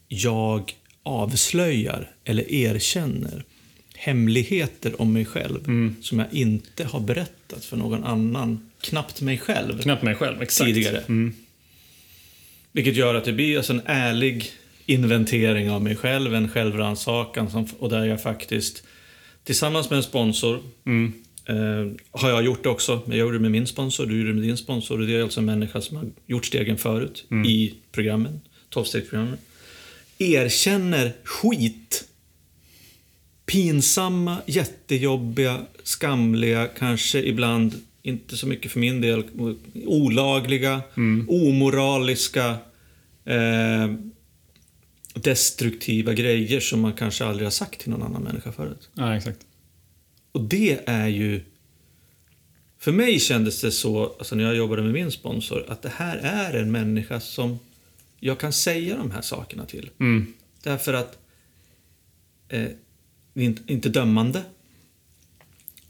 jag avslöjar eller erkänner hemligheter om mig själv Mm. som jag inte har berättat för någon annan, knappt mig själv, Knappt mig själv, exakt. tidigare. Mm. Vilket gör att det blir alltså en ärlig inventering av mig själv, en självrannsakan och där jag faktiskt tillsammans med en sponsor Mm. eh, har jag gjort det också. Jag gjorde det med min sponsor, du gjorde det med din sponsor. Och det är alltså en människa som har gjort stegen förut i programmen, 12-stegsprogrammen. Erkänner skit. Pinsamma, jättejobbiga, skamliga, kanske ibland inte så mycket för min del, olagliga, omoraliska, eh, destruktiva grejer som man kanske aldrig har sagt till någon annan människa förut. Ja, exakt. Och det är ju... För mig kändes det så, alltså när jag jobbade med min sponsor, att det här är en människa som jag kan säga de här sakerna till. Mm. Därför att eh, inte dömande.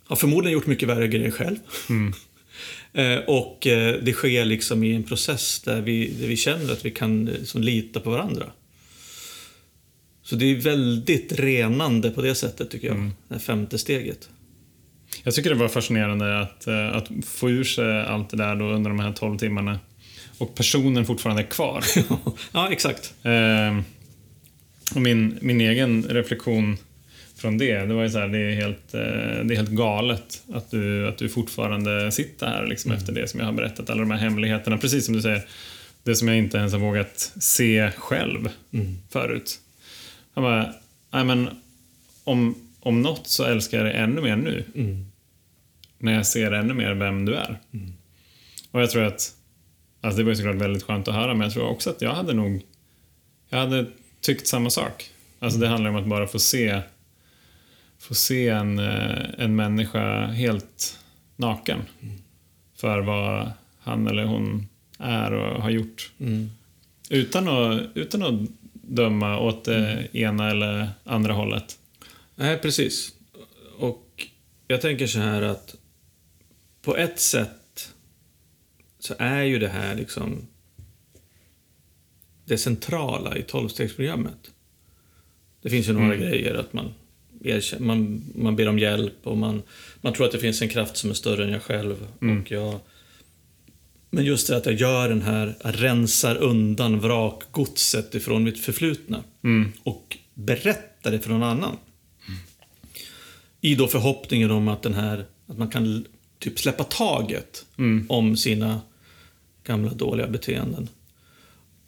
Har förmodligen gjort mycket värre grejer själv. eh, och eh, det sker liksom i en process där vi, där vi känner att vi kan liksom, lita på varandra. Så det är väldigt renande på det sättet tycker jag, det här femte steget. Jag tycker det var fascinerande att, att få ur sig allt det där då under de här 12 timmarna. Och personen fortfarande är kvar. ja, exakt. Eh, och min, min egen reflektion från det, det var ju så här, det är helt, eh, det är helt galet att du, att du fortfarande sitter här liksom, efter det som jag har berättat. Alla de här hemligheterna, precis som du säger. Det som jag inte ens har vågat se själv förut. Jag bara, nej men om, om något så älskar jag dig ännu mer nu. När jag ser ännu mer vem du är. Och jag tror att, alltså det var ju såklart väldigt skönt att höra, men jag tror också att jag hade nog, jag hade tyckt samma sak. Alltså det handlar om att bara få se, få se en, eh, en människa helt naken. För vad han eller hon är och har gjort. Utan, att, utan att döma åt det ena eller andra hållet. Nej, precis. Och jag tänker så här att på ett sätt så är ju det här liksom det centrala i tolvstegsprogrammet. Det finns ju några grejer att man, man, man ber om hjälp och man, man tror att det finns en kraft som är större än jag själv. Och jag, men just det att jag gör den här, jag rensar undan vrakgodset ifrån mitt förflutna och berättar det för någon annan. I då förhoppningen om att, den här, att man kan typ släppa taget om sina gamla dåliga beteenden.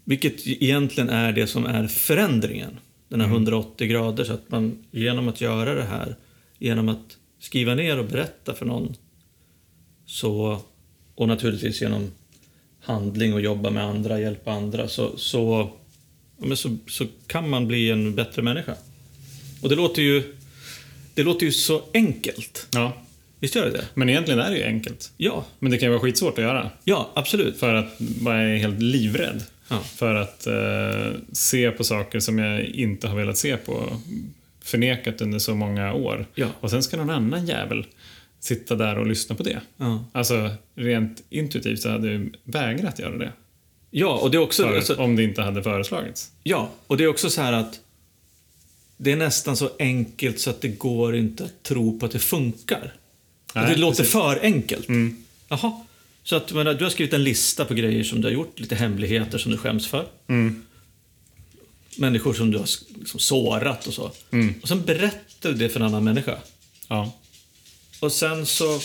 Vilket egentligen är det som är förändringen. Den här 180 grader. Så att man genom att göra det här, genom att skriva ner och berätta för någon så, och naturligtvis genom handling och jobba med andra, hjälpa andra, så, så, så, så kan man bli en bättre människa. Och det låter ju, det låter ju så enkelt. Ja. Visst gör det det? Men egentligen är det ju enkelt. Ja, Men det kan ju vara skitsvårt att göra. ja absolut. För att jag är helt livrädd. Ja. För att eh, se på saker som jag inte har velat se på. Förnekat under så många år. Ja. Och sen ska någon annan jävel sitta där och lyssna på det. Ja. Alltså, rent intuitivt så hade jag vägrat göra det. Ja, och det är också... För, alltså, om det inte hade föreslagits. Ja, och det är också så här att det är nästan så enkelt så att det går inte att tro på att det funkar. Nej, att det låter precis. för enkelt. Mm. Jaha. Så att, men, du har skrivit en lista på grejer som du har gjort, lite hemligheter som du skäms för. Mm. Människor som du har liksom, sårat och så. Mm. Och sen berättar du det för en annan människa. Ja. Och sen så,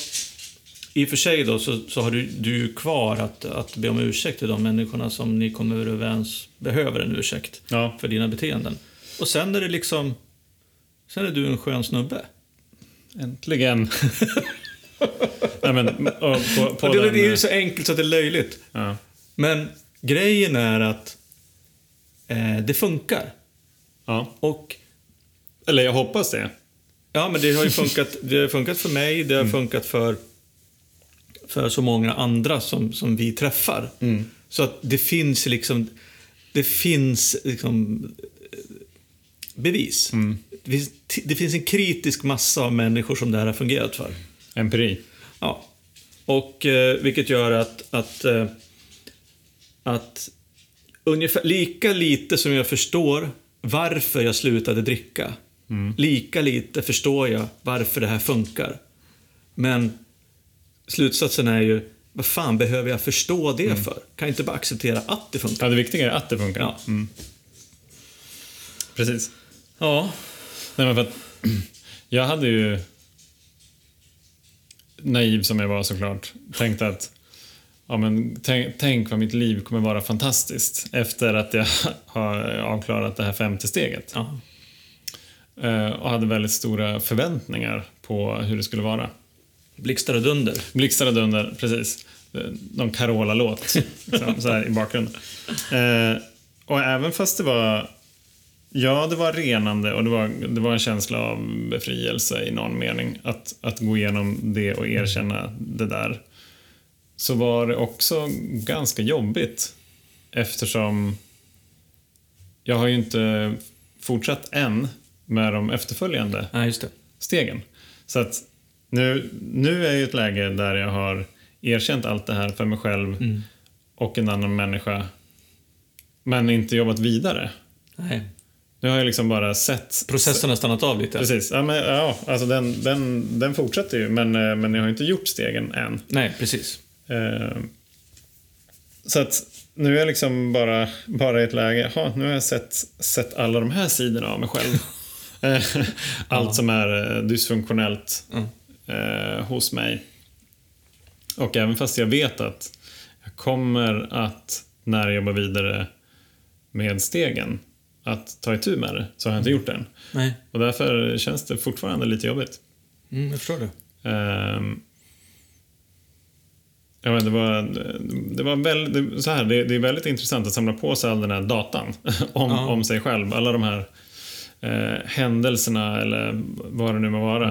i och för sig då, så, så har du, du kvar att, att be om ursäkt till de människorna som ni kommer överens behöver en ursäkt Ja. för dina beteenden. Och sen är det liksom, sen är du en skön snubbe. Äntligen. Nej, men, på, på det, den, det är ju så enkelt så att det är löjligt. ja. Men grejen är att eh, det funkar. ja. Och Eller jag hoppas det. ja, men det har ju funkat, det har funkat för mig, det har funkat för, för så många andra som, som vi träffar. Så att det finns liksom, det finns liksom eh, bevis. Det, finns, det finns en kritisk massa av människor som det här har fungerat för. Empiri. Ja. Och eh, vilket gör att, att, eh, att ungefär lika lite som jag förstår varför jag slutade dricka Lika lite förstår jag varför det här funkar. Men slutsatsen är ju, vad fan behöver jag förstå det för? Kan jag inte bara acceptera att det funkar? Ja, det viktiga är att det funkar. Ja. Mm. Precis. Ja. Nej, men för att jag hade ju, naiv som jag var såklart, tänkt att ja, men tänk, tänk vad mitt liv kommer vara fantastiskt efter att jag har avklarat det här femte steget. ja. Eh, och hade väldigt stora förväntningar på hur det skulle vara. Blixtar och dunder. Blixtar och dunder, precis. Någon Carola-låt liksom, så här i bakgrunden. Eh, och även fast det var Ja, det var renande och det var, det var en känsla av befrielse i någon mening. Att, att gå igenom det och erkänna det där. Så var det också ganska jobbigt eftersom jag har ju inte fortsatt än med de efterföljande Ja, stegen. Så att nu, nu är jag i ett läge där jag har erkänt allt det här för mig själv och en annan människa. Men inte jobbat vidare. Nej. Nu har jag liksom bara sett... Processen har stannat av lite. Precis. Ja, men, ja, alltså den, den, den fortsätter ju, men, eh, men jag har inte gjort stegen än. Nej, precis. Eh, Så att nu är jag liksom bara, bara i ett läge, ha, nu har jag sett, sett alla de här sidorna av mig själv. Eh, Allt som är dysfunktionellt Mm. eh, hos mig. Och även fast jag vet att jag kommer att, när jag jobbar vidare med stegen, att ta itu med det, så har jag inte gjort det än. Nej. Och därför känns det fortfarande lite jobbigt. Mm, jag förstår det. Ehm, ja, men det var, det var väldigt, så här, det, det är väldigt intressant att samla på sig all den här datan om, Ja. om sig själv. Alla de här eh, händelserna eller vad det nu må vara.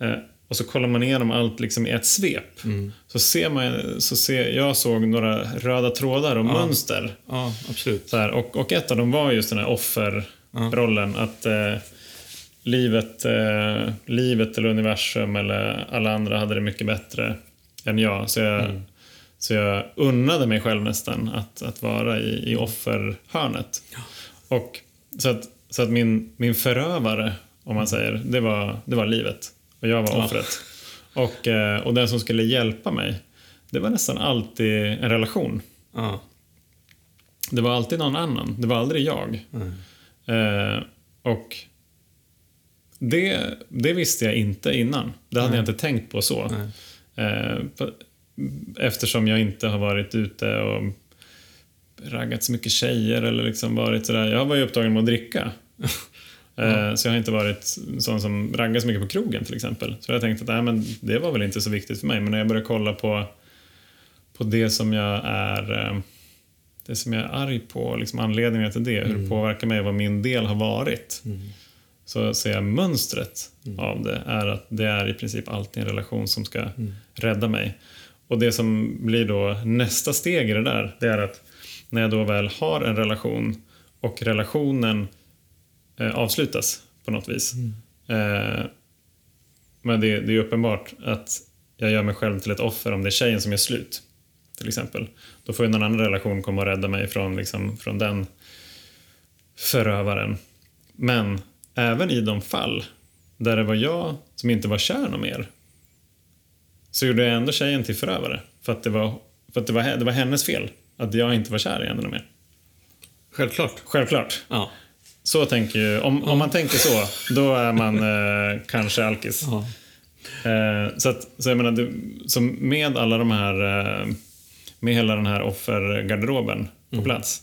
Eh, och så kollar man igenom allt liksom i ett svep. Så ser man, så ser, jag såg några röda trådar och mönster. Ja, absolut. Så här, och, och ett av dem var just den här offerrollen. Att eh, livet, eh, livet eller universum eller alla andra hade det mycket bättre än jag. Så jag, så jag unnade mig själv nästan att, att vara i, i offerhörnet. Och, så att, så att min, min förövare, om man säger, det var, det var livet. Och jag var Ja. offret. Och, eh, och den som skulle hjälpa mig, det var nästan alltid en relation. Ja. Det var alltid någon annan, det var aldrig jag. Eh, och det, det visste jag inte innan. Det hade Nej. jag inte tänkt på så. Eh, på- eftersom jag inte har varit ute och raggat så mycket tjejer eller liksom varit sådär. Jag var ju upptagen med att dricka. Eh, Så jag har inte varit sån som raggar så mycket på krogen till exempel. Så jag tänkte att nej, men det var väl inte så viktigt för mig. Men när jag började kolla på, på det som jag är eh, det som jag är arg på, liksom anledningar till det, hur det påverkar mig och vad min del har varit. Så ser jag mönstret av det är att det är i princip alltid en relation som ska rädda mig. Och det som blir då nästa steg i det där, det är att när jag då väl har en relation och relationen avslutas på något vis. Eh, men det, det är uppenbart att jag gör mig själv till ett offer om det är tjejen som gör slut. Till exempel. Då får ju någon annan relation komma och rädda mig från, liksom, från den förövaren. Men även i de fall där det var jag som inte var kär någon mer så gjorde jag ändå tjejen till förövare. För att det var, för att det var, det var hennes fel att jag inte var kär i henne mer. Självklart. Självklart. Ja. Så tänker ju, om, om man tänker så, då är man eh, kanske alkis. ja. Eh, så, att, så jag menar, det, som med alla de här, eh, med hela den här offergarderoben på plats,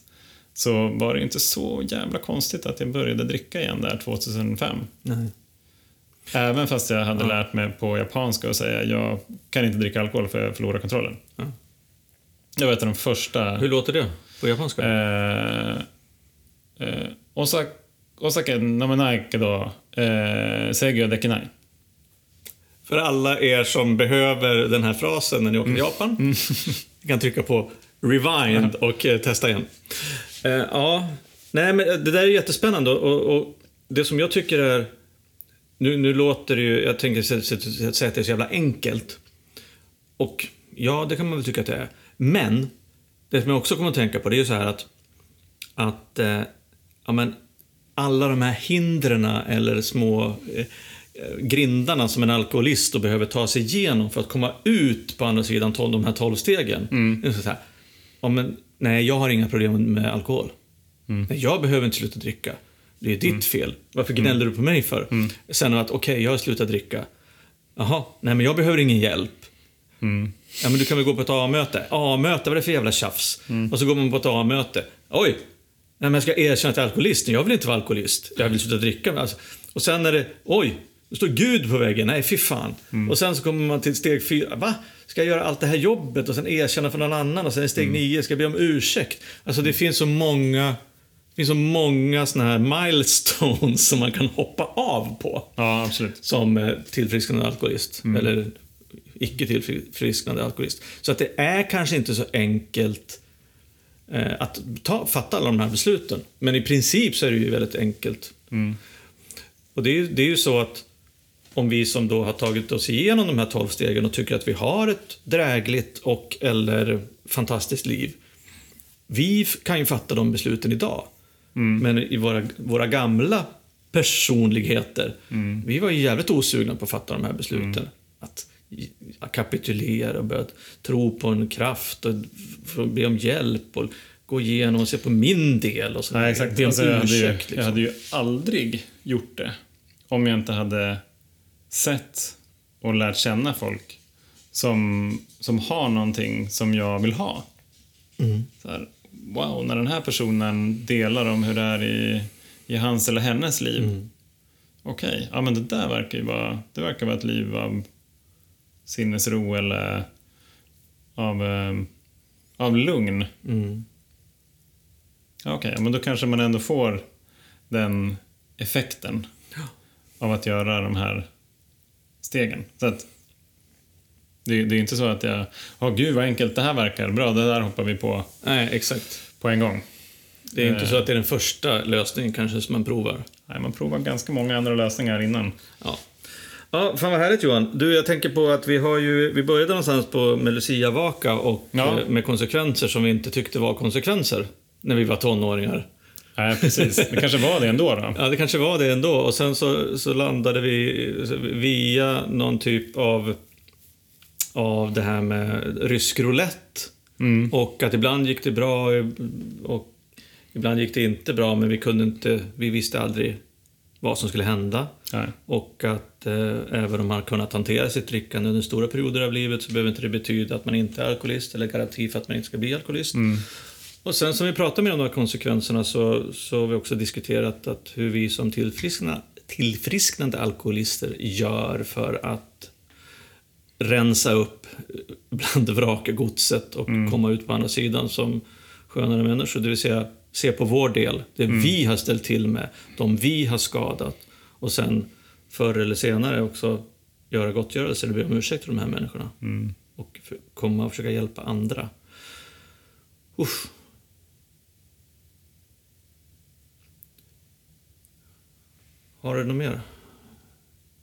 så var det inte så jävla konstigt att jag började dricka igen där 2005. Nej. Även fast jag hade lärt mig på japanska att säga jag kan inte dricka alkohol för jag förlorar kontrollen. Ja. Det var ett av de första... Hur låter det på japanska? Eh, eh, Osaka, Osaka nomenai kedo eh, seigyo dekinai. För alla er som behöver den här frasen när ni åker till Japan, ni kan trycka på rewind och eh, testa igen. Eh, ja, nej men det där är jättespännande och, och det som jag tycker är... Nu, nu låter det ju, jag tänker sä- sä- säga att det är så jävla enkelt. Och ja, det kan man väl tycka att det är. Men, det som jag också kommer att tänka på det är ju så här att, att eh, ja, men, alla de här hindren eller små eh, grindarna som en alkoholist då behöver ta sig igenom för att komma ut på andra sidan tol- de här tolv stegen. Mm. Så här, ja, men, nej, jag har inga problem med alkohol. Mm. Nej, jag behöver inte sluta dricka. Det är ditt fel. Varför gnäller du på mig för? Mm. Sen att, okej, jag har slutat dricka. Jaha, nej men jag behöver ingen hjälp. Mm. Ja, men du kan väl gå på ett A-möte? A-möte, vad är det för jävla tjafs? Och så går man på ett A-möte. Oj! Nej, men jag ska erkänna att jag är alkoholist. Jag vill inte vara alkoholist. Jag vill sluta dricka. Alltså. Och sen är det, oj! Det står Gud på väggen. Nej, fy fan. Och sen så kommer man till steg fyra. Va? Ska jag göra allt det här jobbet och sen erkänna för någon annan? Och sen är steg nio, ska jag be om ursäkt? Alltså det finns så många det finns så många såna här milestones som man kan hoppa av på Ja, absolut. som eh, tillfrisknande alkoholist. Eller icke tillfrisknande alkoholist. Så att det är kanske inte så enkelt att ta, fatta alla de här besluten. Men i princip så är det ju väldigt enkelt. Och det är, ju- det är ju så att om vi som då har tagit oss igenom de här tolv stegen och tycker att vi har ett drägligt och eller fantastiskt liv. Vi kan ju fatta de besluten idag. Men i våra, våra gamla personligheter, vi var ju jävligt osugna på att fatta de här besluten. Att i- kapitulera och börja tro på en kraft och be om hjälp och gå igenom och se på min del och så. Nej, exakt. Be om Alltså, jag, hade ju, ursäkt. jag Liksom. hade ju aldrig gjort det om jag inte hade sett och lärt känna folk som, som har någonting som jag vill ha. Mm. Så här, wow, när den här personen delar om hur det är i, i hans eller hennes liv. Mm. Okej, ja men det där verkar ju vara, det verkar vara ett liv av sinnesro eller av, eh, av lugn. Mm. Okej, ja, men då kanske man ändå får den effekten av att göra de här stegen. Så att det, det är inte så att jag, åh gud vad enkelt det här verkar, bra det där hoppar vi på Nej, exakt. på en gång. Det är inte Eh. så att det är den första lösningen kanske som man provar. Nej, man provar ganska många andra lösningar innan. Ja. Ja, fan vad härligt Johan. Du, jag tänker på att vi har ju, vi började någonstans på med Lucia-vaka och Ja. eh, med konsekvenser som vi inte tyckte var konsekvenser när vi var tonåringar. Nej, precis. Det kanske var det ändå då. Ja, det kanske var det ändå. Och sen så, så landade vi via någon typ av, av det här med rysk roulette. Mm. Och att ibland gick det bra och ibland gick det inte bra, men vi kunde inte, vi visste aldrig vad som skulle hända. Nej. Och att eh, även om man kunnat hantera sitt drickande under stora perioder av livet så behöver inte det betyda att man inte är alkoholist eller garanti för att man inte ska bli alkoholist. Och sen som vi pratar med om de här konsekvenserna så, så har vi också diskuterat att hur vi som tillfrisknande, tillfrisknande alkoholister gör för att rensa upp bland vrakegodset och komma ut på andra sidan som skönare människor. Det vill säga se på vår del, det vi har ställt till med, de vi har skadat och sen förr eller senare också göra gottgörelse eller be om ursäkt till de här människorna. Och för, komma och försöka hjälpa andra. Usch. Har du något mer?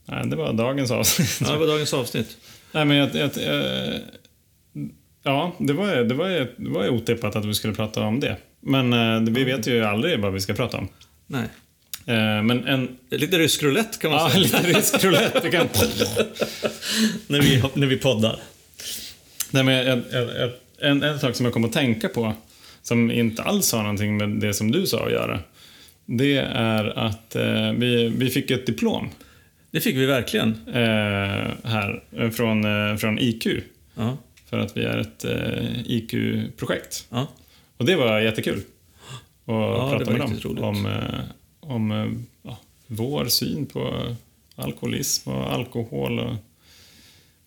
Nej, det var dagens avsnitt. Ja, det var dagens avsnitt. Nej, men jag... jag, jag ja, det var, det, var, det var otippat att vi skulle prata om det. Men eh, vi vet ju aldrig vad vi ska prata om. Nej. Eh, men en... Lite rysk roulette kan man Ja, säga. lite rysk roulette. Kan... när, vi, när vi poddar. Nej, men jag, jag, en, en sak som jag kom att tänka på, som inte alls har någonting med det som du sa att göra, det är att eh, vi, vi fick ett diplom Det fick vi verkligen. eh, här eh, från, eh, från IQ, Ja. för att vi är ett eh, IQ-projekt. ja. Och det var jättekul att det prata med dem roligt. om, eh, om eh, ja, vår syn på alkoholism och alkohol och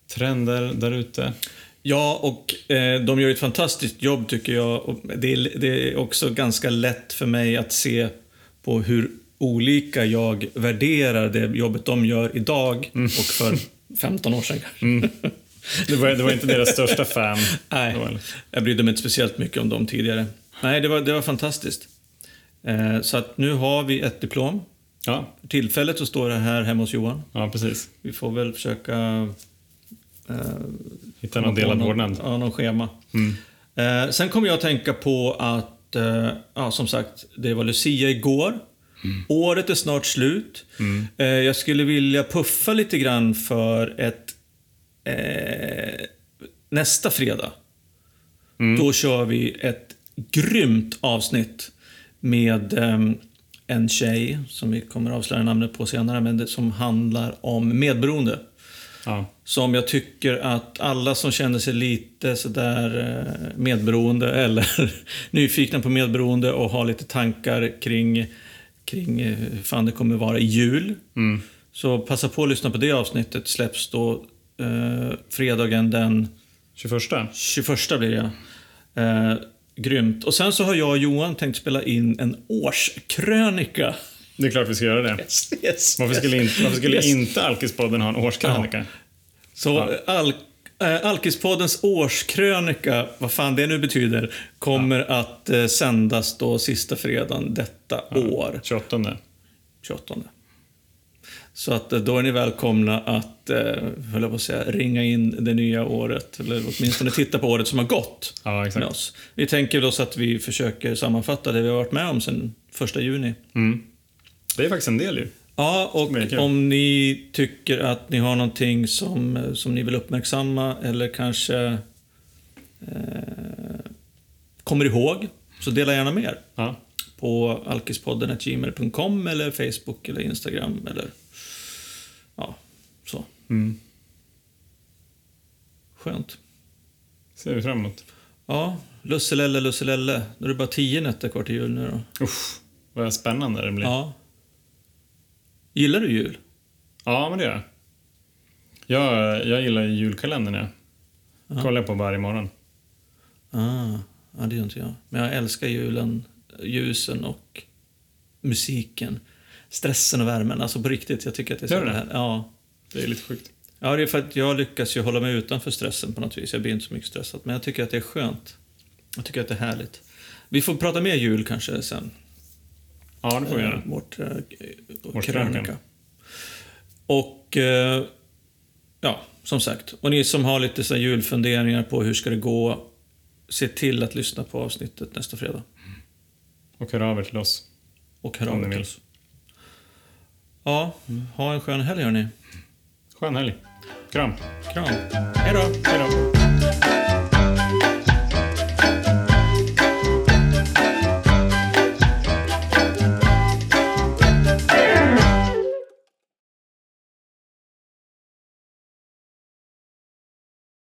trender där ute. Ja, och eh, de gör ett fantastiskt jobb tycker jag. Och det, är, det är också ganska lätt för mig att se på hur olika jag värderar det jobbet de gör idag och för 15 år sedan kanske. Det var, det var inte deras största fan. Nej, jag brydde mig inte speciellt mycket om dem tidigare. Nej, det var, det var fantastiskt. Eh, så att nu har vi ett diplom. Ja, För tillfället så står det här hemma hos Johan. ja, precis. Vi får väl försöka... Eh, Hitta någon delad vårdnad. Ja, någon schema. Mm. Eh, sen kommer jag att tänka på att, eh, ja som sagt, det var Lucia igår. Året är snart slut. Eh, jag skulle vilja puffa lite grann för ett eh, nästa fredag. Då kör vi ett grymt avsnitt med ehm, en tjej som vi kommer att avslöja namnet på senare, men det som handlar om medberoende. Ja. Som jag tycker att alla som känner sig lite sådär eh, medberoende eller nyfikna på medberoende och har lite tankar kring, kring eh, fan det kommer vara i jul. Mm. Så passa på att lyssna på det avsnittet. Släpps då eh, fredagen den 21. 21 blir det. Eh, grymt. Och sen så har jag och Johan tänkt spela in en årskrönika. Det är klart vi ska göra det. Yes, yes, Varför skulle, yes. inte, varför skulle Yes. inte Alkispodden ha en årskrönika? Så Ja. Al eh, Alkispoddens årskrönika, vad fan det nu betyder, kommer att eh, sändas då sista fredagen detta år, 28. 28. Så att eh, då är ni välkomna att, eh, höll jag på att säga, ringa in det nya året, eller åtminstone titta på året som har gått Ja, med exakt. oss. Vi tänker oss att vi försöker sammanfatta det vi har varit med om sedan första juni. Mm. Det är faktiskt en del ju. Ja, och om ni tycker att ni har någonting som, som ni vill uppmärksamma eller kanske eh, kommer ihåg, så dela gärna med er Ja. på alkispodden.gmail.com eller Facebook eller Instagram eller ja, så. Mm. Skönt. Ser vi fram emot. Ja, Lusselelle, Lusselelle. Då är det bara tio nätter kvar till jul nu då. Uff, vad spännande det blir. Ja. Gillar du jul? Ja, men det gör jag. Jag, jag gillar ju julkalendern. Jag Ja. kollar på varje morgon. Ah, ja, det gör inte jag. Men jag älskar julen, ljusen och musiken. Stressen och värmen. Alltså på riktigt, jag tycker att det är så Gör det? här. Ja. Det är lite sjukt. ja, det är för att jag lyckas ju hålla mig utanför stressen på något vis. Jag blir inte så mycket stressad. Men jag tycker att det är skönt. Jag tycker att det är härligt. Vi får prata mer jul kanske sen. Ja, det får vi Eh, göra. Vårt, eh, Vår krönika. Och eh, ja, som sagt. Och ni som har lite så julfunderingar på hur ska det gå, se till att lyssna på avsnittet nästa fredag. Och hör av er till oss. Och hör av er till oss. Ja, ha en skön helg hörni. Skön helg. Kram. Kram. Hej då. Hej då.